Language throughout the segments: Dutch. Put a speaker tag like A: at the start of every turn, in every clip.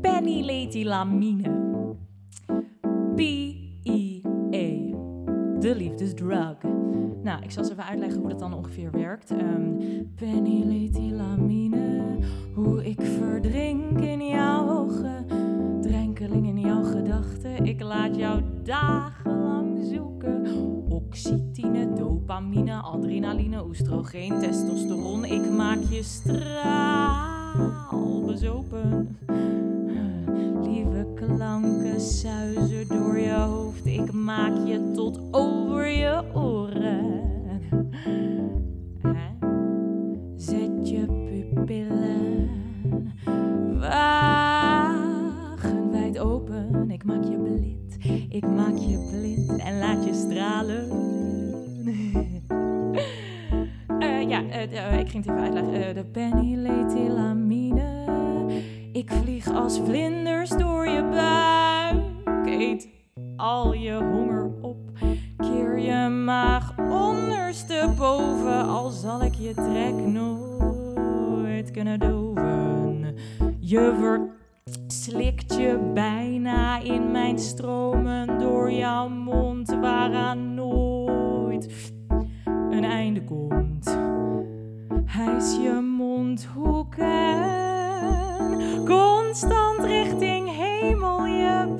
A: Penylethylamine. P-I-E. De liefdesdrug. Nou, ik zal eens even uitleggen hoe dat dan ongeveer werkt. Um, hoe ik verdrink in jouw ogen. Drenkeling in jouw gedachten, ik laat jou dagenlang zoeken. Oxytine, dopamine, adrenaline, oestrogeen, testosteron. Ik maak je straal bezopen. Lieve klanken suizen door je hoofd. Ik maak je tot over je oren. Zet je pupillen wagenwijd open. Ik maak je blind, ik maak je blind en laat je stralen. Eh, ja, eh, eh, ik ging het even uitleggen. Eh, de penylethylamine. Ik vlieg als vlinders door je buik. Eet al je honger op. Keer je maag ondersteboven. Al zal ik je trek nooit kunnen doven. Je verslikt je bijna in mijn stromen door jouw mond, waaraan nooit een einde komt. Hijs je mondhoeken constant richting hemel. Je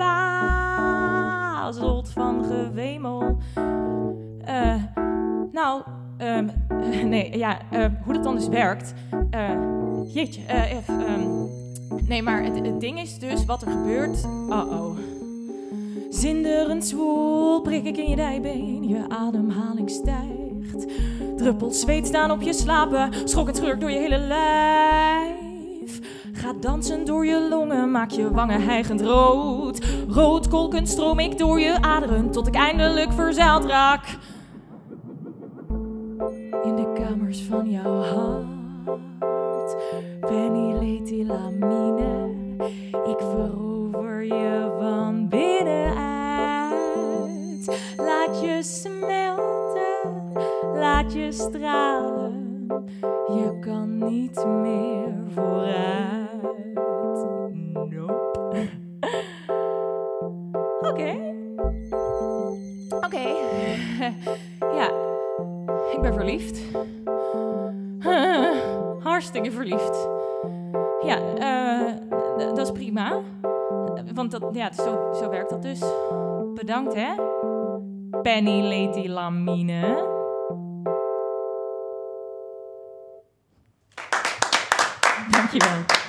A: bazelt van gewemel. Eh, nou, ehm, nee, ja, eh, hoe dat dan dus werkt. eh, jeetje, eh, ehm, nee, maar het, het ding is dus wat er gebeurt. Uh-oh. Zinderend zwoel prik ik in je dijbeen, je ademhaling stijgt. Druppels zweet staan op je slapen, schok het door je hele lijf. Ga dansen door je longen, maak je wangen hijgend rood. Roodkolkend stroom ik door je aderen tot ik eindelijk verzeild raak. In de kamers van jouw hart, penylethylamine. Ik verover je smelten, laat je stralen. Je kan niet meer vooruit. Nope. Oké. Oké. ja, ik ben verliefd. Hartstikke verliefd. Ja, eh, dat is prima. Want dat, ja, zo, zo werkt dat dus. Bedankt, hè? Penylethylamine. Dankjewel.